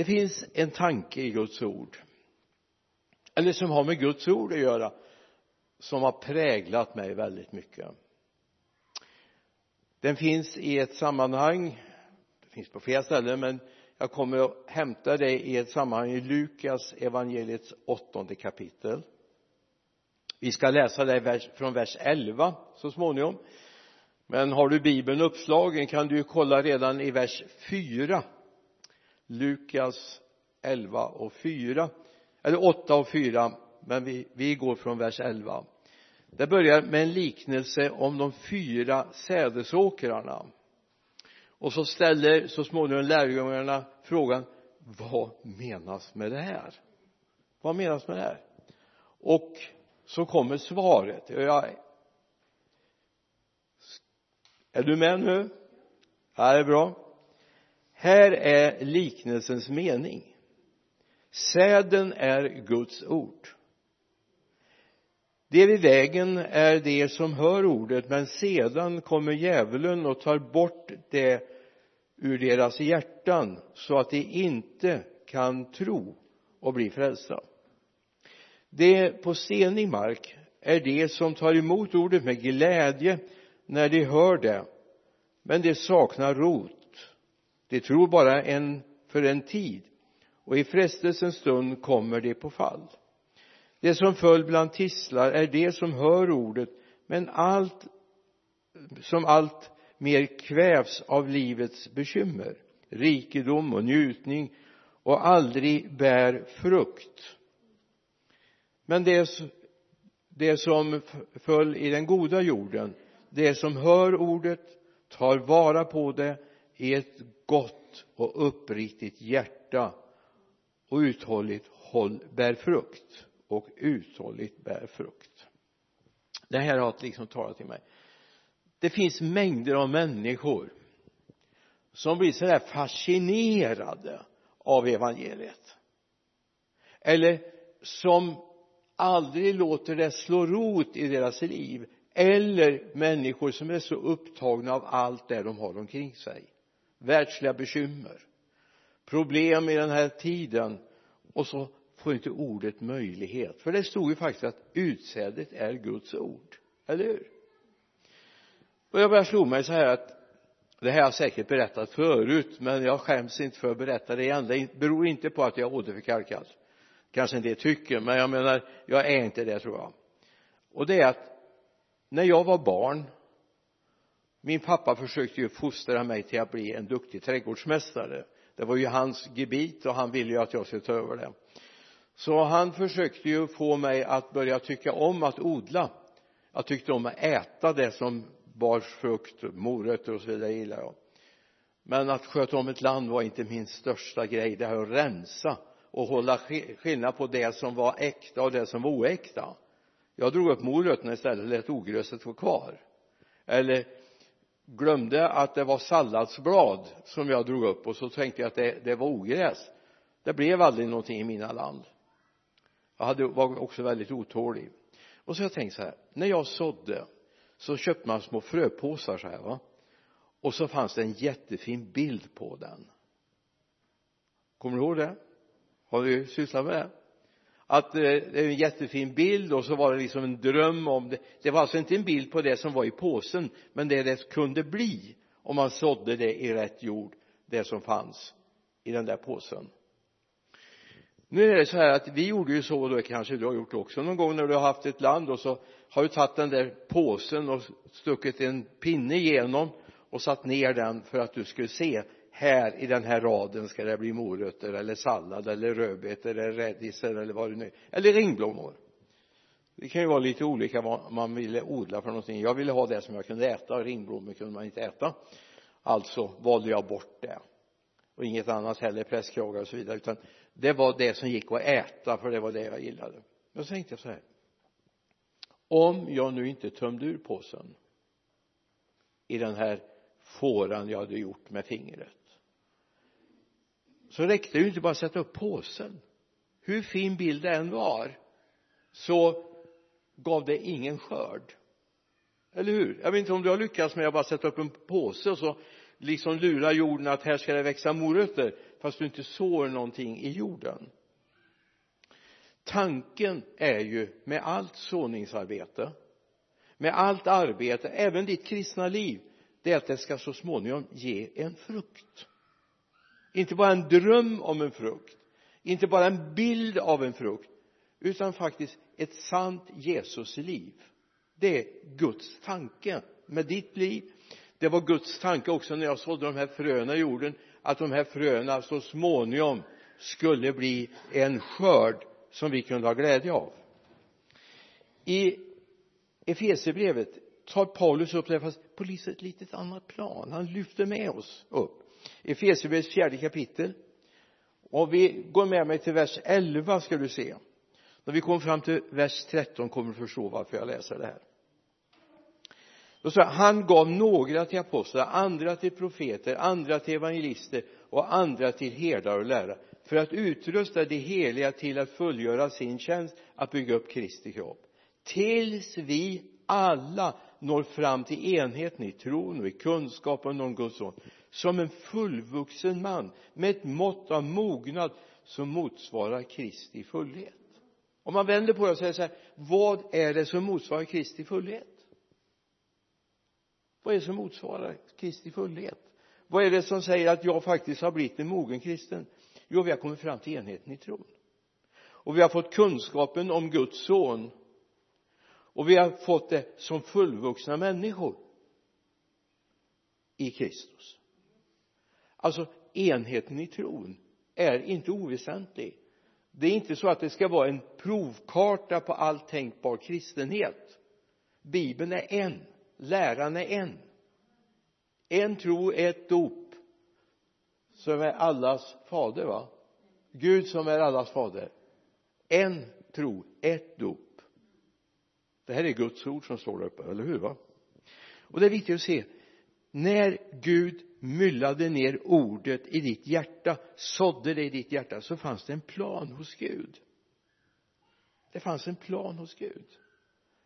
det finns en tanke i Guds ord. Eller som har med Guds ord att göra som har präglat mig väldigt mycket. Den finns i ett sammanhang det finns på flera ställen men jag kommer att hämta det i ett sammanhang i Lukas evangeliets åttonde kapitel. Vi ska läsa det från vers 11 så småningom. Men har du bibeln uppslagen kan du kolla redan i vers 4 Lukas 11 och 4 eller 8 och 4 men vi, vi går från vers 11 det börjar med en liknelse om de fyra sädesåkrarna. Och så ställer så småningom lärjungarna frågan vad menas med det här? Vad menas med det här? Och så kommer svaret. Jag är du med nu? Ja det är bra här är liknelsens mening. Säden är Guds ord. Det vid vägen är det som hör ordet men sedan kommer djävulen och tar bort det ur deras hjärtan så att de inte kan tro och bli frälsta. Det på stenig mark är det som tar emot ordet med glädje när de hör det men de saknar rot de tror bara en för en tid och i frestelsens stund kommer de på fall. Det som föll bland tistlar är det som hör ordet men allt som allt mer kvävs av livets bekymmer rikedom och njutning och aldrig bär frukt. Men det, det som föll i den goda jorden det som hör ordet tar vara på det i ett gott och uppriktigt hjärta och uthålligt håll bär frukt och uthålligt bär frukt. Det här har liksom talat till mig. Det finns mängder av människor som blir sådär fascinerade av evangeliet. Eller som aldrig låter det slå rot i deras liv. Eller människor som är så upptagna av allt det de har omkring sig världsliga bekymmer problem i den här tiden och så får inte ordet möjlighet. För det stod ju faktiskt att utsädet är Guds ord. Eller hur? Och jag bara slog mig så här att det här har jag säkert berättat förut men jag skäms inte för att berätta det igen. Det beror inte på att jag är åderförkalkad kanske en del tycker men jag menar jag är inte det tror jag. Och det är att när jag var barn min pappa försökte ju fostra mig till att bli en duktig trädgårdsmästare. Det var ju hans gebit och han ville ju att jag skulle ta över det. Så han försökte ju få mig att börja tycka om att odla. Jag tyckte om att äta det som bars frukt, morötter och så vidare gillar jag. Men att sköta om ett land var inte min största grej. Det här att rensa och hålla skillnad på det som var äkta och det som var oäkta. Jag drog upp morötterna istället och lät ogräset vara kvar. Eller glömde att det var salladsblad som jag drog upp och så tänkte jag att det, det var ogräs. Det blev aldrig någonting i mina land. Jag hade, var också väldigt otålig. Och så har jag tänkt så här när jag sådde så köpte man små fröpåsar så här va. Och så fanns det en jättefin bild på den. Kommer du ihåg det? Har du sysslat med det? Att eh, det är en jättefin bild och så var det liksom en dröm om det. Det var alltså inte en bild på det som var i påsen men det det kunde bli om man sådde det i rätt jord det som fanns i den där påsen. Nu är det så här att vi gjorde ju så och det kanske du har gjort också någon gång när du har haft ett land och så har du tagit den där påsen och stuckit en pinne igenom och satt ner den för att du skulle se här i den här raden ska det bli morötter eller sallad eller rödbetor eller rädisor eller vad det nu är eller ringblommor det kan ju vara lite olika vad man ville odla för någonting. Jag ville ha det som jag kunde äta. Ringblommor kunde man inte äta. Alltså valde jag bort det. Och inget annat heller prästkragar och så vidare. Utan det var det som gick att äta för det var det jag gillade. Men så tänkte jag så här. Om jag nu inte tömde ur påsen i den här fåran jag hade gjort med fingret så räckte det ju inte bara att sätta upp påsen. Hur fin bild det än var så gav det ingen skörd. Eller hur? Jag vet inte om du har lyckats med att bara sätta upp en påse och så liksom lura jorden att här ska det växa morötter fast du inte sår någonting i jorden. Tanken är ju med allt såningsarbete med allt arbete, även ditt kristna liv det är att det ska så småningom ge en frukt inte bara en dröm om en frukt. Inte bara en bild av en frukt. Utan faktiskt ett sant Jesusliv. Det är Guds tanke med ditt liv. Det var Guds tanke också när jag sådde de här fröna i jorden att de här fröna så småningom skulle bli en skörd som vi kunde ha glädje av. I Efesierbrevet tar Paulus upp det fast på ett litet annat plan. Han lyfter med oss upp. Efesierbrevets fjärde kapitel. Och vi går med mig till vers 11 ska du se. När vi kommer fram till vers 13 kommer du förstå varför jag läser det här. Då står han gav några till apostlar, andra till profeter, andra till evangelister och andra till herdar och lärare för att utrusta de heliga till att fullgöra sin tjänst att bygga upp Kristi kropp. Tills vi alla når fram till enheten i tron och i kunskapen om Guds son som en fullvuxen man med ett mått av mognad som motsvarar Kristi fullhet. Om man vänder på det och säger så här vad är det som motsvarar Kristi fullhet? Vad är det som motsvarar Kristi fullhet? Vad är det som säger att jag faktiskt har blivit en mogen kristen? Jo vi har kommit fram till enheten i tron. Och vi har fått kunskapen om Guds son. Och vi har fått det som fullvuxna människor i Kristus alltså enheten i tron är inte oväsentlig. Det är inte så att det ska vara en provkarta på all tänkbar kristenhet. Bibeln är en läran är en. En tro, är ett dop som är allas fader va? Gud som är allas fader. En tro, ett dop. Det här är Guds ord som står där uppe, eller hur va? Och det är viktigt att se när Gud myllade ner ordet i ditt hjärta sådde det i ditt hjärta så fanns det en plan hos Gud. Det fanns en plan hos Gud.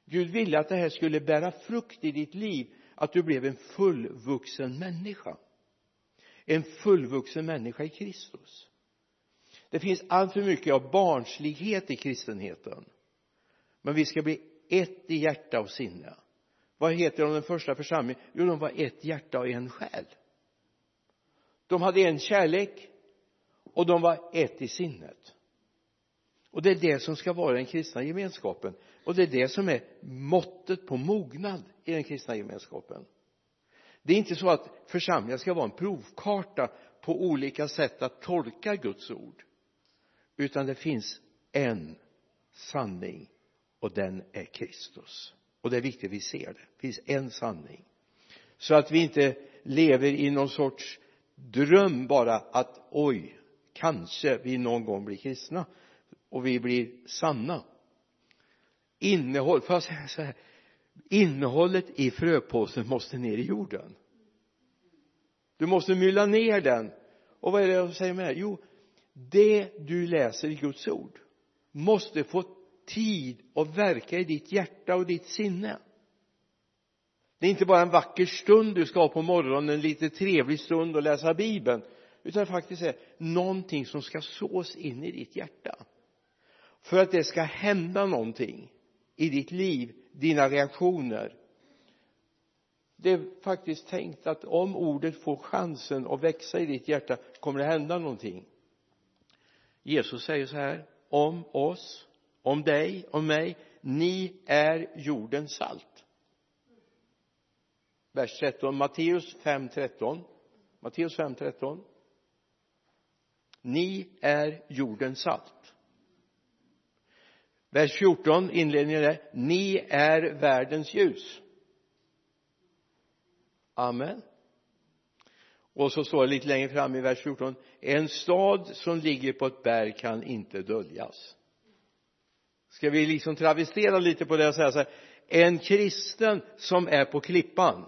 Gud ville att det här skulle bära frukt i ditt liv att du blev en fullvuxen människa. En fullvuxen människa i Kristus. Det finns alltför mycket av barnslighet i kristenheten. Men vi ska bli ett i hjärta och sinne. Vad heter de den första församlingen? Jo de var ett hjärta och en själ de hade en kärlek och de var ett i sinnet. Och det är det som ska vara den kristna gemenskapen. Och det är det som är måttet på mognad i den kristna gemenskapen. Det är inte så att församlingen ska vara en provkarta på olika sätt att tolka Guds ord. Utan det finns en sanning och den är Kristus. Och det är viktigt att vi ser det. Det finns en sanning. Så att vi inte lever i någon sorts dröm bara att oj kanske vi någon gång blir kristna och vi blir sanna. Innehåll, får jag säga så här? Innehållet i fröpåsen måste ner i jorden. Du måste mylla ner den. Och vad är det jag säger med det jo det du läser i Guds ord måste få tid att verka i ditt hjärta och ditt sinne det är inte bara en vacker stund du ska ha på morgonen en lite trevlig stund och läsa bibeln utan faktiskt är någonting som ska sås in i ditt hjärta. För att det ska hända någonting i ditt liv, dina reaktioner det är faktiskt tänkt att om ordet får chansen att växa i ditt hjärta kommer det hända någonting. Jesus säger så här om oss, om dig, om mig ni är jordens salt vers 13 Matteus 5, 13 Matteus 5, 13 ni är jordens salt vers 14 inledningen är ni är världens ljus. Amen. Och så står det lite längre fram i vers 14 en stad som ligger på ett berg kan inte döljas. Ska vi liksom travestera lite på det och säga så här? En kristen som är på klippan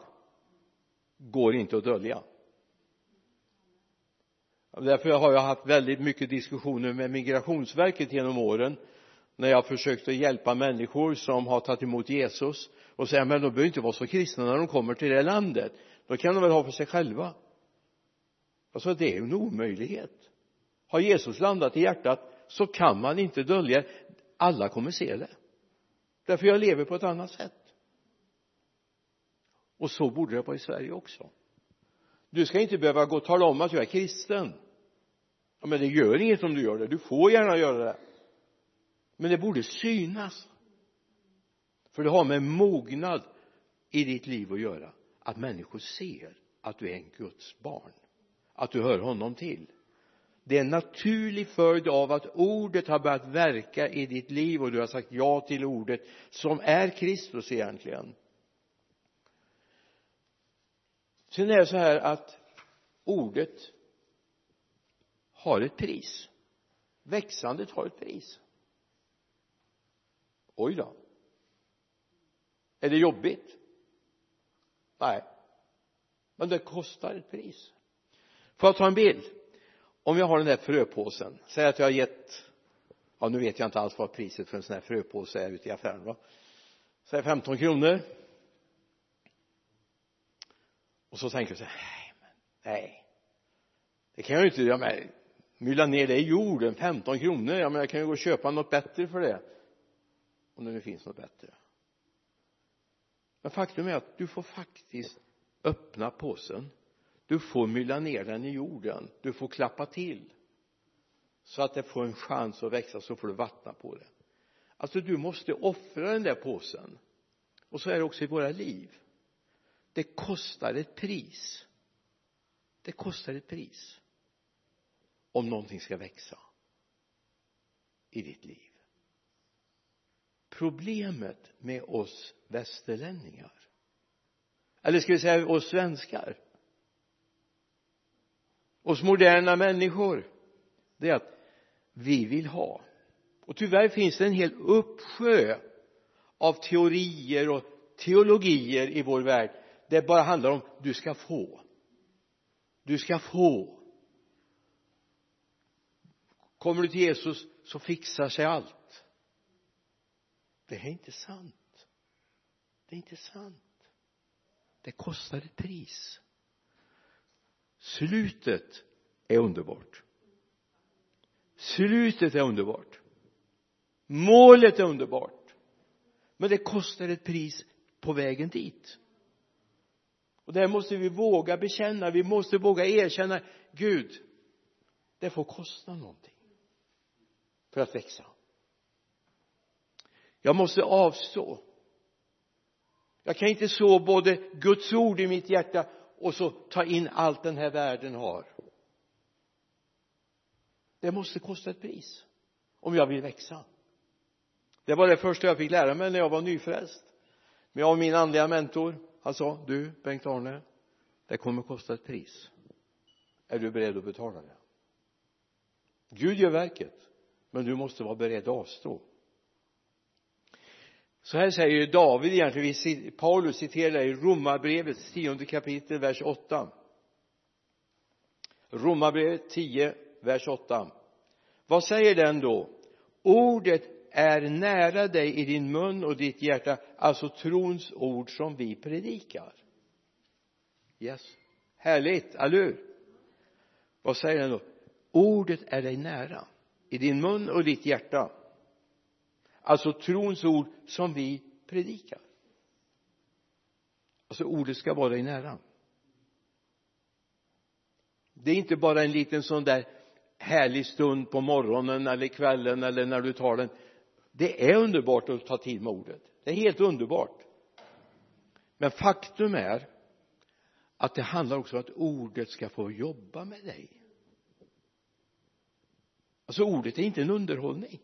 går inte att dölja. Därför har jag haft väldigt mycket diskussioner med migrationsverket genom åren när jag försökt att hjälpa människor som har tagit emot Jesus och säga men de behöver inte vara så kristna när de kommer till det landet. Då kan de väl ha för sig själva. Alltså det är ju en omöjlighet. Har Jesus landat i hjärtat så kan man inte dölja. Det alla kommer se det. Därför jag lever på ett annat sätt och så borde det vara i Sverige också. Du ska inte behöva gå och tala om att jag är kristen. Ja, men det gör inget om du gör det. Du får gärna göra det. Men det borde synas. För det har med mognad i ditt liv att göra. Att människor ser att du är en Guds barn. Att du hör honom till. Det är en naturlig följd av att ordet har börjat verka i ditt liv och du har sagt ja till ordet som är Kristus egentligen sen är det så här att ordet har ett pris. Växandet har ett pris. Oj då. Är det jobbigt? Nej. Men det kostar ett pris. Får jag ta en bild? Om jag har den där fröpåsen. Säg att jag har gett ja nu vet jag inte alls vad priset för en sån här fröpåse är ute i affären va? Säg 15 kronor och så tänker jag så här nej men nej. Det kan jag ju inte göra med mylla ner det i jorden 15 kronor ja men jag kan ju gå och köpa något bättre för det. Om det nu finns något bättre. Men faktum är att du får faktiskt öppna påsen. Du får mylla ner den i jorden. Du får klappa till. Så att det får en chans att växa så får du vattna på det. Alltså du måste offra den där påsen. Och så är det också i våra liv det kostar ett pris. Det kostar ett pris. Om någonting ska växa i ditt liv. Problemet med oss västerlänningar eller ska vi säga oss svenskar oss moderna människor det är att vi vill ha. Och tyvärr finns det en hel uppsjö av teorier och teologier i vår värld det bara handlar om du ska få. Du ska få. Kommer du till Jesus så fixar sig allt. Det är inte sant. Det är inte sant. Det kostar ett pris. Slutet är underbart. Slutet är underbart. Målet är underbart. Men det kostar ett pris på vägen dit och det här måste vi våga bekänna. Vi måste våga erkänna Gud det får kosta någonting för att växa. Jag måste avstå. Jag kan inte så både Guds ord i mitt hjärta och så ta in allt den här världen har. Det måste kosta ett pris om jag vill växa. Det var det första jag fick lära mig när jag var nyfrälst men och min andliga mentor han sa du Bengt-Arne det kommer kosta ett pris. Är du beredd att betala det? Gud gör verket men du måste vara beredd att avstå. Så här säger David egentligen. Paulus citerar i Romarbrevets tionde kapitel vers 8 Romarbrevet 10 vers 8 vad säger den då? Ordet är nära dig i din mun och ditt hjärta alltså trons ord som vi predikar. Yes. Härligt, eller hur? Vad säger den då? Ordet är dig nära i din mun och ditt hjärta. Alltså trons ord som vi predikar. Alltså ordet ska vara dig nära. Det är inte bara en liten sån där härlig stund på morgonen eller kvällen eller när du tar den det är underbart att ta tid med ordet. Det är helt underbart. Men faktum är att det handlar också om att ordet ska få jobba med dig. Alltså ordet är inte en underhållning.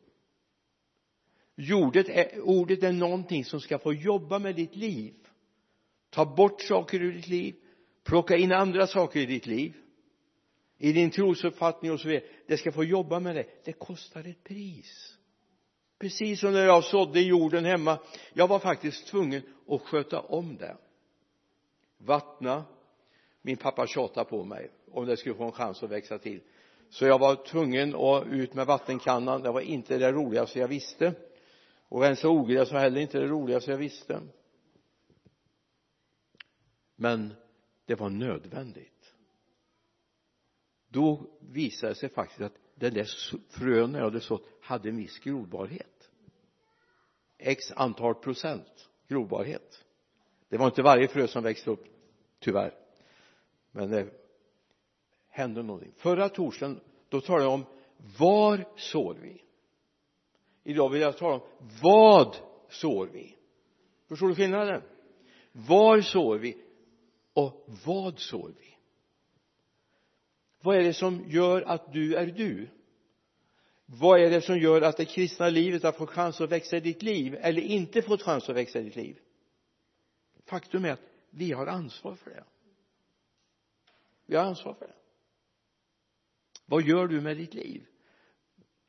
Ordet är, ordet är någonting som ska få jobba med ditt liv. Ta bort saker ur ditt liv. Plocka in andra saker i ditt liv. I din trosuppfattning och så vidare. Det ska få jobba med det det kostar ett pris precis som när jag sådde jorden hemma. Jag var faktiskt tvungen att sköta om det. Vattna. Min pappa tjatade på mig om det skulle få en chans att växa till. Så jag var tvungen att ut med vattenkannan. Det var inte det roligaste jag visste. Och rensa ogräs var heller inte det roligaste jag visste. Men det var nödvändigt. Då visade det sig faktiskt att den där fröna jag hade sått hade en viss grodbarhet x antal procent grobarhet. det var inte varje frö som växte upp tyvärr. Men det hände någonting. Förra torsdagen då talade jag om var sår vi? Idag vill jag tala om vad sår vi? Förstår du skillnaden? Var sår vi och vad sår vi? Vad är det som gör att du är du? Vad är det som gör att det kristna livet har fått chans att växa i ditt liv eller inte fått chans att växa i ditt liv? Faktum är att vi har ansvar för det. Vi har ansvar för det. Vad gör du med ditt liv?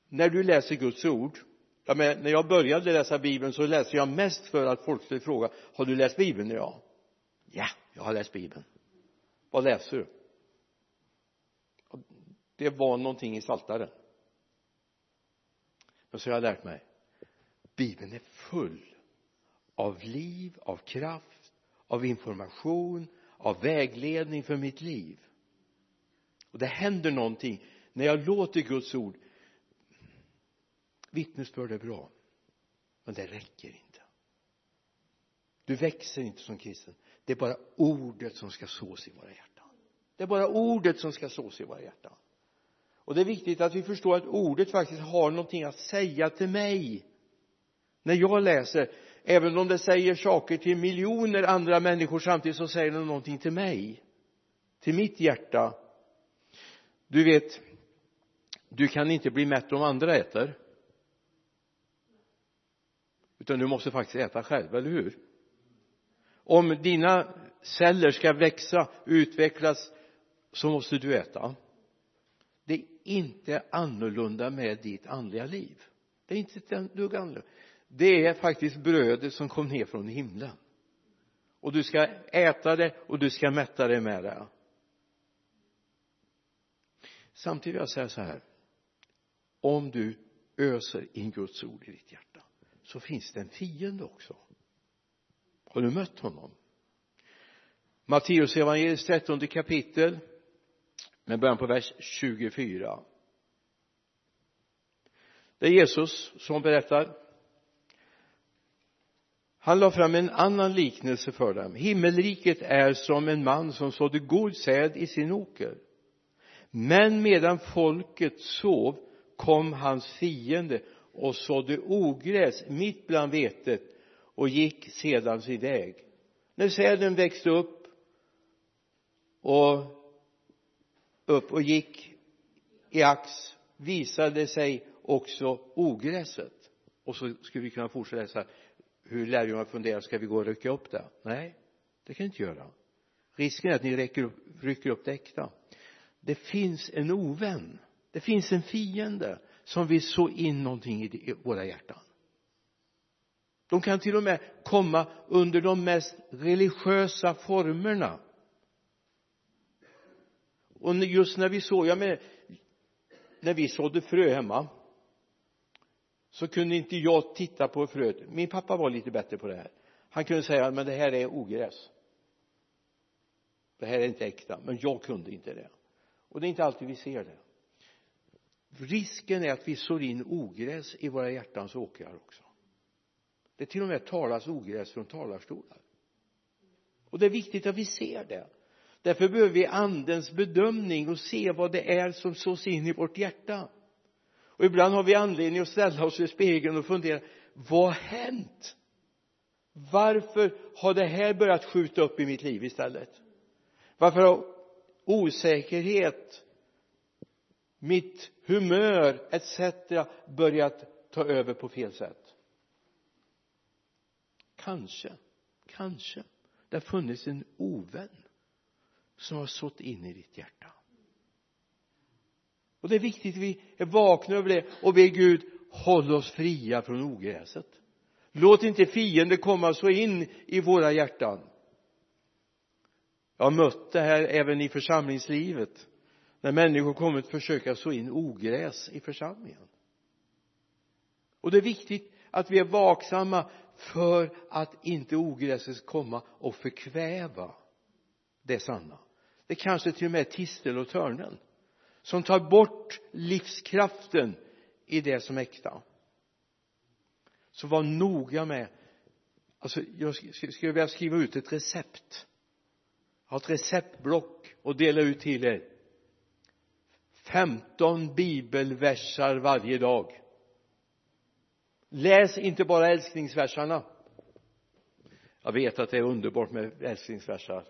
När du läser Guds ord ja, men när jag började läsa bibeln så läste jag mest för att folk skulle fråga har du läst bibeln idag? ja jag har läst bibeln. Vad läser du? Det var någonting i saltaren men så har jag lärt mig. Bibeln är full av liv, av kraft, av information, av vägledning för mitt liv. Och det händer någonting. När jag låter Guds ord vittnesbörd är bra men det räcker inte. Du växer inte som kristen. Det är bara ordet som ska sås i våra hjärtan. Det är bara ordet som ska sås i våra hjärtan och det är viktigt att vi förstår att ordet faktiskt har någonting att säga till mig när jag läser. Även om det säger saker till miljoner andra människor samtidigt så säger det någonting till mig till mitt hjärta. Du vet du kan inte bli mätt om andra äter. Utan du måste faktiskt äta själv, eller hur? Om dina celler ska växa, utvecklas så måste du äta det är inte annorlunda med ditt andliga liv. Det är inte ett dugg annorlunda det är faktiskt brödet som kom ner från himlen. Och du ska äta det och du ska mätta dig med det. Samtidigt vill jag säga så här. Om du öser in Guds ord i ditt hjärta så finns det en fiende också. Har du mött honom? Matteus evangeliets trettonde kapitel med början på vers 24 det är Jesus som berättar. Han la fram en annan liknelse för dem. Himmelriket är som en man som sådde god säd i sin åker men medan folket sov kom hans fiende och sådde ogräs mitt bland vetet och gick sedan sin väg när säden växte upp och upp och gick i ax visade sig också ogräset. Och så skulle vi kunna fortsätta läsa hur lärjungarna funderar ska vi gå och rycka upp det? Nej det kan ni inte göra. Risken är att ni räcker upp, rycker upp det äkta det finns en ovän det finns en fiende som vill så in någonting i våra hjärtan. De kan till och med komma under de mest religiösa formerna och just när vi såg, jag menar när vi sådde frö hemma så kunde inte jag titta på fröet. Min pappa var lite bättre på det här. Han kunde säga men det här är ogräs. Det här är inte äkta. Men jag kunde inte det. Och det är inte alltid vi ser det. Risken är att vi sår in ogräs i våra hjärtans åkrar också. Det till och med talas ogräs från talarstolar. Och det är viktigt att vi ser det därför behöver vi andens bedömning och se vad det är som sås in i vårt hjärta. Och ibland har vi anledning att ställa oss i spegeln och fundera vad har hänt? Varför har det här börjat skjuta upp i mitt liv istället? Varför har osäkerhet mitt humör etc börjat ta över på fel sätt? Kanske kanske. Det har funnits en ovän som har sått in i ditt hjärta. Och det är viktigt att vi är vakna över det och ber Gud håll oss fria från ogräset. Låt inte fienden komma så in i våra hjärtan. Jag har mött det här även i församlingslivet när människor kommit försöka så in ogräs i församlingen. Och det är viktigt att vi är vaksamma för att inte ogräset ska komma och förkväva det sanna. Det kanske till och med är tistel och törnen som tar bort livskraften i det som är äkta. Så var noga med alltså jag skulle vilja skriva ut ett recept. Ha ett receptblock och dela ut till er. 15 bibelversar varje dag. Läs inte bara älskningsversarna. Jag vet att det är underbart med älskningsversar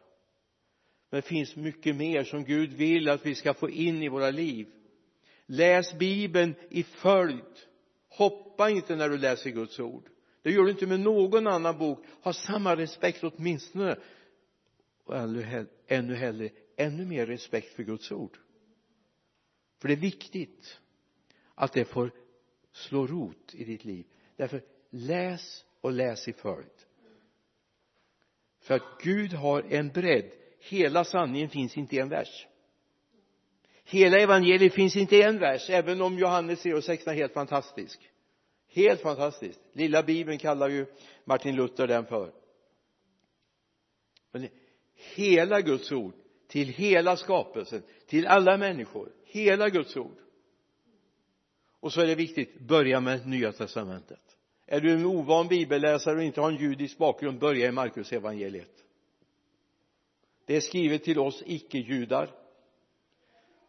men det finns mycket mer som Gud vill att vi ska få in i våra liv. Läs bibeln i följd. Hoppa inte när du läser Guds ord. Det gör du inte med någon annan bok. Ha samma respekt åtminstone och ännu hellre ännu mer respekt för Guds ord. För det är viktigt att det får slå rot i ditt liv. Därför läs och läs i följd. För att Gud har en bredd hela sanningen finns inte i en vers. Hela evangeliet finns inte i en vers även om Johannes 3 och 16 är helt fantastisk. Helt fantastiskt lilla bibeln kallar ju Martin Luther den för. Men hela Guds ord till hela skapelsen till alla människor hela Guds ord. Och så är det viktigt börja med nya testamentet. Är du en ovan bibelläsare och inte har en judisk bakgrund börja i Markus evangeliet det är skrivet till oss icke-judar.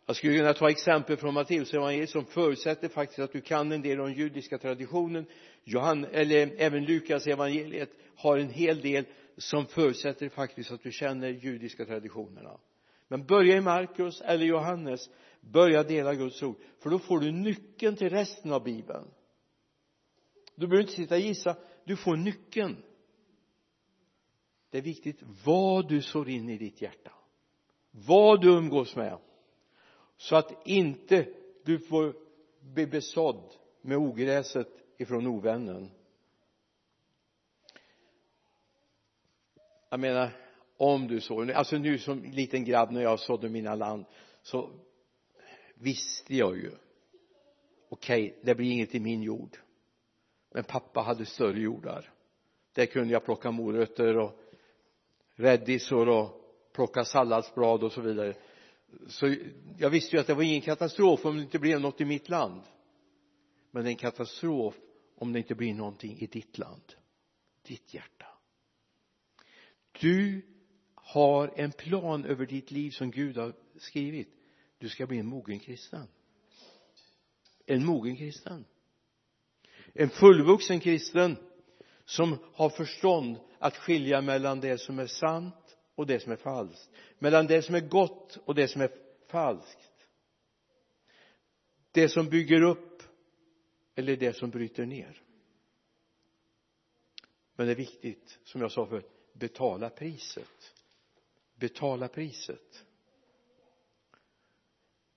Jag skulle kunna ta exempel från Matteusevangeliet som förutsätter faktiskt att du kan en del om den judiska traditionen. Johan, eller även Lukas evangeliet har en hel del som förutsätter faktiskt att du känner judiska traditionerna. Men börja i Markus eller Johannes börja dela Guds ord för då får du nyckeln till resten av bibeln. Du behöver inte sitta och gissa du får nyckeln det är viktigt vad du sår in i ditt hjärta. Vad du umgås med. Så att inte du får bli besådd med ogräset ifrån ovännen. Jag menar om du så alltså nu som liten grabb när jag sådde mina land så visste jag ju. Okej okay, det blir inget i min jord. Men pappa hade större jordar. Där kunde jag plocka morötter och rädisor och plocka salladsblad och så vidare. Så jag visste ju att det var ingen katastrof om det inte blev något i mitt land. Men det är en katastrof om det inte blir någonting i ditt land. Ditt hjärta. Du har en plan över ditt liv som Gud har skrivit. Du ska bli en mogen kristen. En mogen kristen. En fullvuxen kristen som har förstånd att skilja mellan det som är sant och det som är falskt. Mellan det som är gott och det som är falskt. Det som bygger upp eller det som bryter ner. Men det är viktigt som jag sa förut betala priset. Betala priset.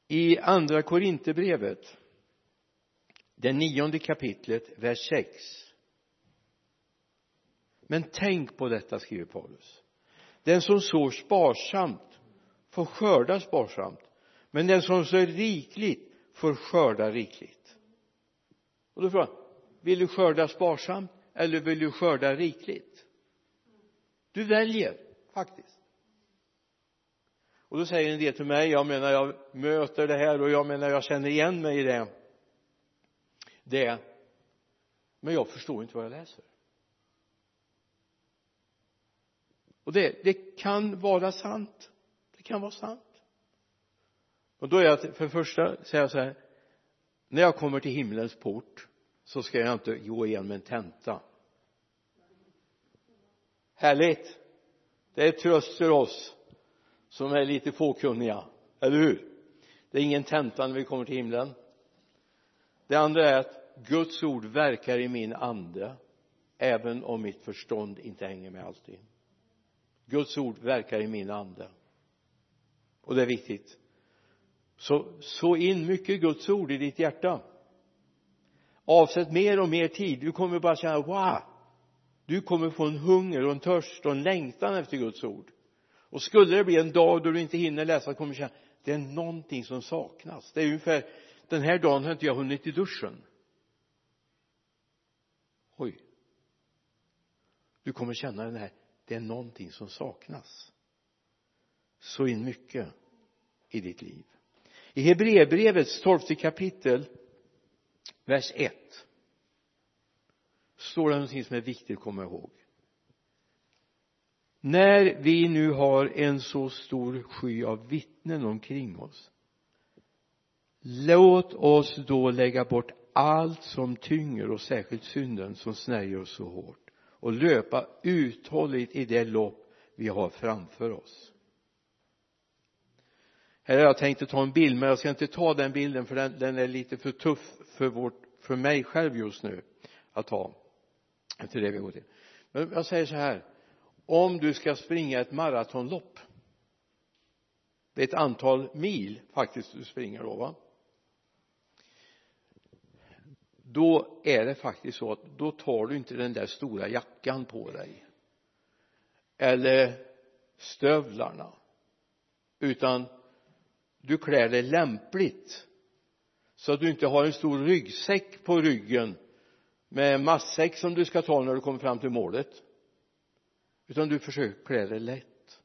I andra korinterbrevet det nionde kapitlet vers 6 men tänk på detta skriver Paulus. Den som sår sparsamt får skörda sparsamt men den som sår rikligt får skörda rikligt. Och då frågar vill du skörda sparsamt eller vill du skörda rikligt? Du väljer faktiskt. Och då säger en del till mig jag menar jag möter det här och jag menar jag känner igen mig i det. Det men jag förstår inte vad jag läser. Och det, det kan vara sant. Det kan vara sant. Och då är jag för det första jag så här när jag kommer till himlens port så ska jag inte gå igenom en tenta. Härligt. Det är tröst för oss som är lite fåkunniga eller hur? Det är ingen tenta när vi kommer till himlen. Det andra är att Guds ord verkar i min ande även om mitt förstånd inte hänger med alltid Guds ord verkar i min ande. Och det är viktigt. Så så in mycket Guds ord i ditt hjärta. Avsätt mer och mer tid. Du kommer bara känna wow! Du kommer få en hunger och en törst och en längtan efter Guds ord. Och skulle det bli en dag då du inte hinner läsa kommer du känna det är någonting som saknas. Det är ungefär den här dagen har inte jag hunnit i duschen. Oj. Du kommer känna den här det är någonting som saknas. Så in mycket i ditt liv. I Hebreerbrevets tolfte kapitel vers 1 står det någonting som är viktigt att komma ihåg. När vi nu har en så stor sky av vittnen omkring oss låt oss då lägga bort allt som tynger och särskilt synden som snärjer oss så hårt och löpa uthålligt i det lopp vi har framför oss. Här har jag tänkt att ta en bild men jag ska inte ta den bilden för den, den är lite för tuff för, vårt, för mig själv just nu att ta. Efter det vi går till. Men jag säger så här om du ska springa ett maratonlopp det är ett antal mil faktiskt du springer då va? Då är det faktiskt så att då tar du inte den där stora jackan på dig. Eller stövlarna. Utan du klär dig lämpligt. Så att du inte har en stor ryggsäck på ryggen med matsäck som du ska ta när du kommer fram till målet. Utan du försöker klä dig lätt.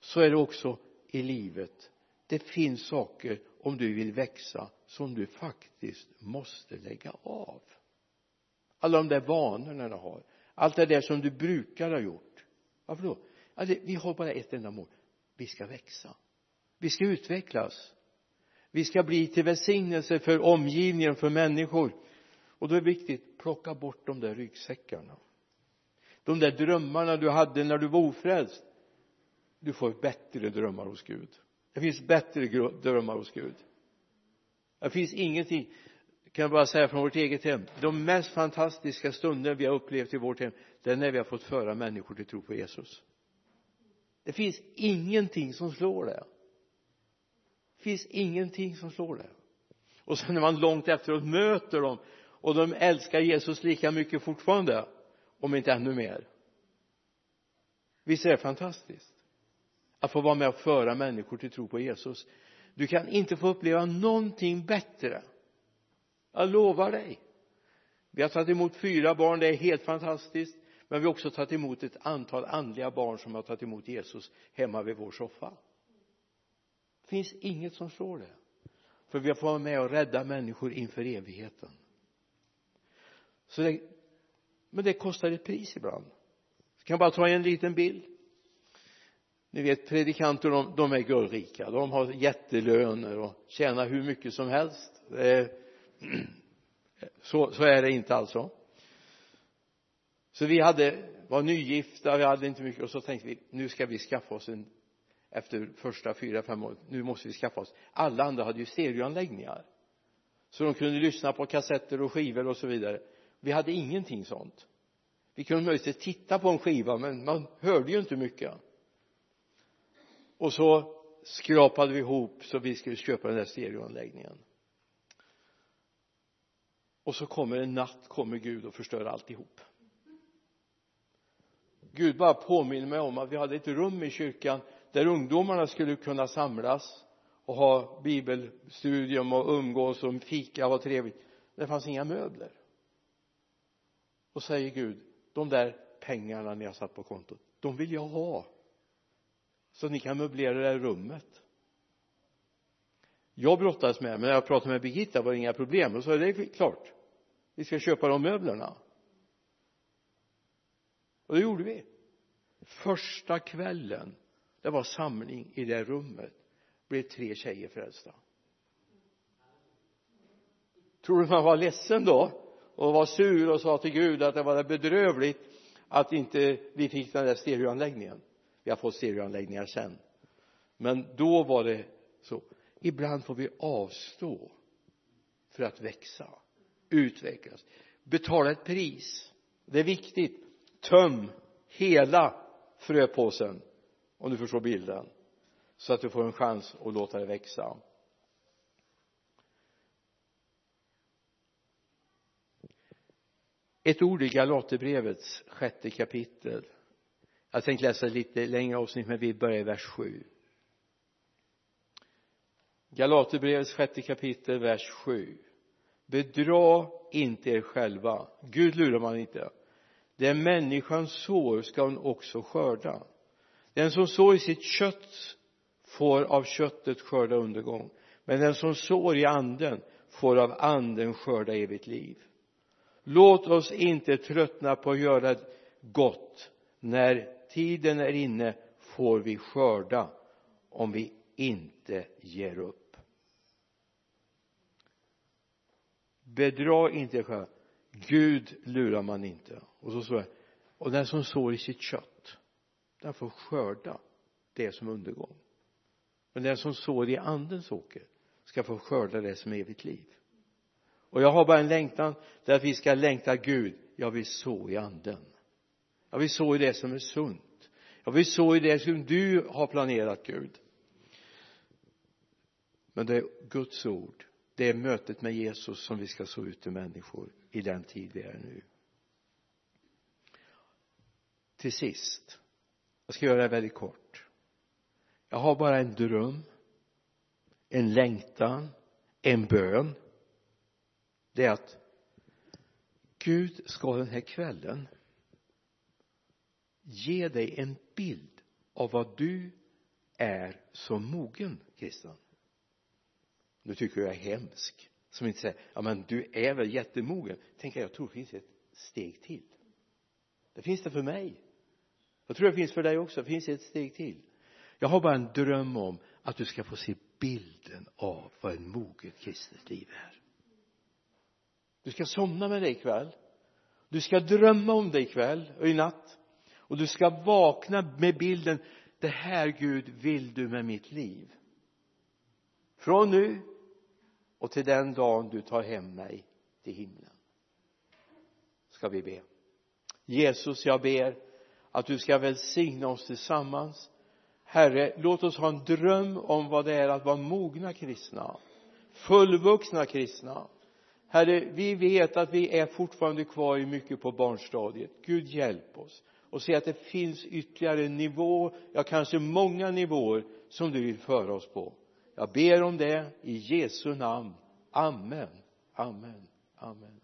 Så är det också i livet. Det finns saker om du vill växa som du faktiskt måste lägga av. Alla de där vanorna du har allt det där som du brukar ha gjort. Varför då? Alltså, vi har bara ett enda mål. Vi ska växa. Vi ska utvecklas. Vi ska bli till välsignelse för omgivningen för människor. Och då är det viktigt plocka bort de där ryggsäckarna. De där drömmarna du hade när du var ofrälst. Du får bättre drömmar hos Gud det finns bättre drömmar hos Gud. Det finns ingenting kan jag bara säga från vårt eget hem. De mest fantastiska stunder vi har upplevt i vårt hem det är när vi har fått föra människor till tro på Jesus. Det finns ingenting som slår det. Det finns ingenting som slår det. Och sen när man långt efteråt möter dem och de älskar Jesus lika mycket fortfarande om inte ännu mer. Visst är det fantastiskt? Att få vara med och föra människor till tro på Jesus. Du kan inte få uppleva någonting bättre. Jag lovar dig. Vi har tagit emot fyra barn det är helt fantastiskt. Men vi har också tagit emot ett antal andliga barn som har tagit emot Jesus hemma vid vår soffa. Det finns inget som slår det. För vi har fått vara med och rädda människor inför evigheten. Så det, men det kostar ett pris ibland. Jag kan bara ta en liten bild ni vet predikanter de, de är guldrika de har jättelöner och tjänar hur mycket som helst. Så, så är det inte alltså. Så vi hade var nygifta vi hade inte mycket och så tänkte vi nu ska vi skaffa oss en efter första fyra fem år nu måste vi skaffa oss. Alla andra hade ju stereoanläggningar så de kunde lyssna på kassetter och skivor och så vidare. Vi hade ingenting sånt. Vi kunde möjligtvis titta på en skiva men man hörde ju inte mycket och så skrapade vi ihop så vi skulle köpa den där stereoanläggningen. Och så kommer en natt kommer Gud och förstör alltihop. Gud bara påminner mig om att vi hade ett rum i kyrkan där ungdomarna skulle kunna samlas och ha bibelstudium och umgås och fika och ha trevligt. Det fanns inga möbler. Och säger Gud de där pengarna ni har satt på kontot de vill jag ha så att ni kan möblera det här rummet. Jag brottades med men när jag pratade med Birgitta var det inga problem. Och så är det klart. Vi ska köpa de möblerna. Och det gjorde vi. Första kvällen det var samling i det rummet blev tre tjejer frälsta. Tror du man var ledsen då? Och var sur och sa till Gud att det var bedrövligt att inte vi fick den där stereoanläggningen vi har fått stereoanläggningar sen. Men då var det så ibland får vi avstå för att växa utvecklas. Betala ett pris. Det är viktigt. Töm hela fröpåsen om du förstår bilden så att du får en chans att låta det växa. Ett ord i Galaterbrevets sjätte kapitel jag tänkte läsa lite längre avsnitt men vi börjar i vers 7 Galaterbrevets sjätte kapitel vers 7 bedra inte er själva. Gud lurar man inte. Det människan sår ska hon också skörda. Den som sår i sitt kött får av köttet skörda undergång. Men den som sår i anden får av anden skörda evigt liv. Låt oss inte tröttna på att göra gott när tiden är inne får vi skörda om vi inte ger upp. Bedra inte er själva. Gud lurar man inte. Och så står det och den som sår i sitt kött den får skörda det som undergång. Men den som sår i andens åker ska få skörda det som är evigt liv. Och jag har bara en längtan där att vi ska längta Gud. Jag vill så i anden jag vill så i det som är sunt. Jag vill så i det som du har planerat Gud. Men det är Guds ord. Det är mötet med Jesus som vi ska så ut till människor i den tid vi är nu. Till sist jag ska göra det väldigt kort. Jag har bara en dröm en längtan en bön. Det är att Gud ska den här kvällen ge dig en bild av vad du är som mogen kristen nu tycker jag är hemsk som inte säger ja men du är väl jättemogen. Tänker jag tror det finns ett steg till. Det finns det för mig. Jag tror det finns för dig också. Det finns ett steg till. Jag har bara en dröm om att du ska få se bilden av vad en moget kristet liv är. Du ska somna med det ikväll. Du ska drömma om det ikväll och i natt och du ska vakna med bilden det här Gud vill du med mitt liv. Från nu och till den dagen du tar hem mig till himlen. Ska vi be. Jesus jag ber att du ska välsigna oss tillsammans. Herre låt oss ha en dröm om vad det är att vara mogna kristna fullvuxna kristna. Herre vi vet att vi är fortfarande kvar i mycket på barnstadiet. Gud hjälp oss och se att det finns ytterligare en nivå ja kanske många nivåer som du vill föra oss på. Jag ber om det i Jesu namn. Amen. Amen. Amen.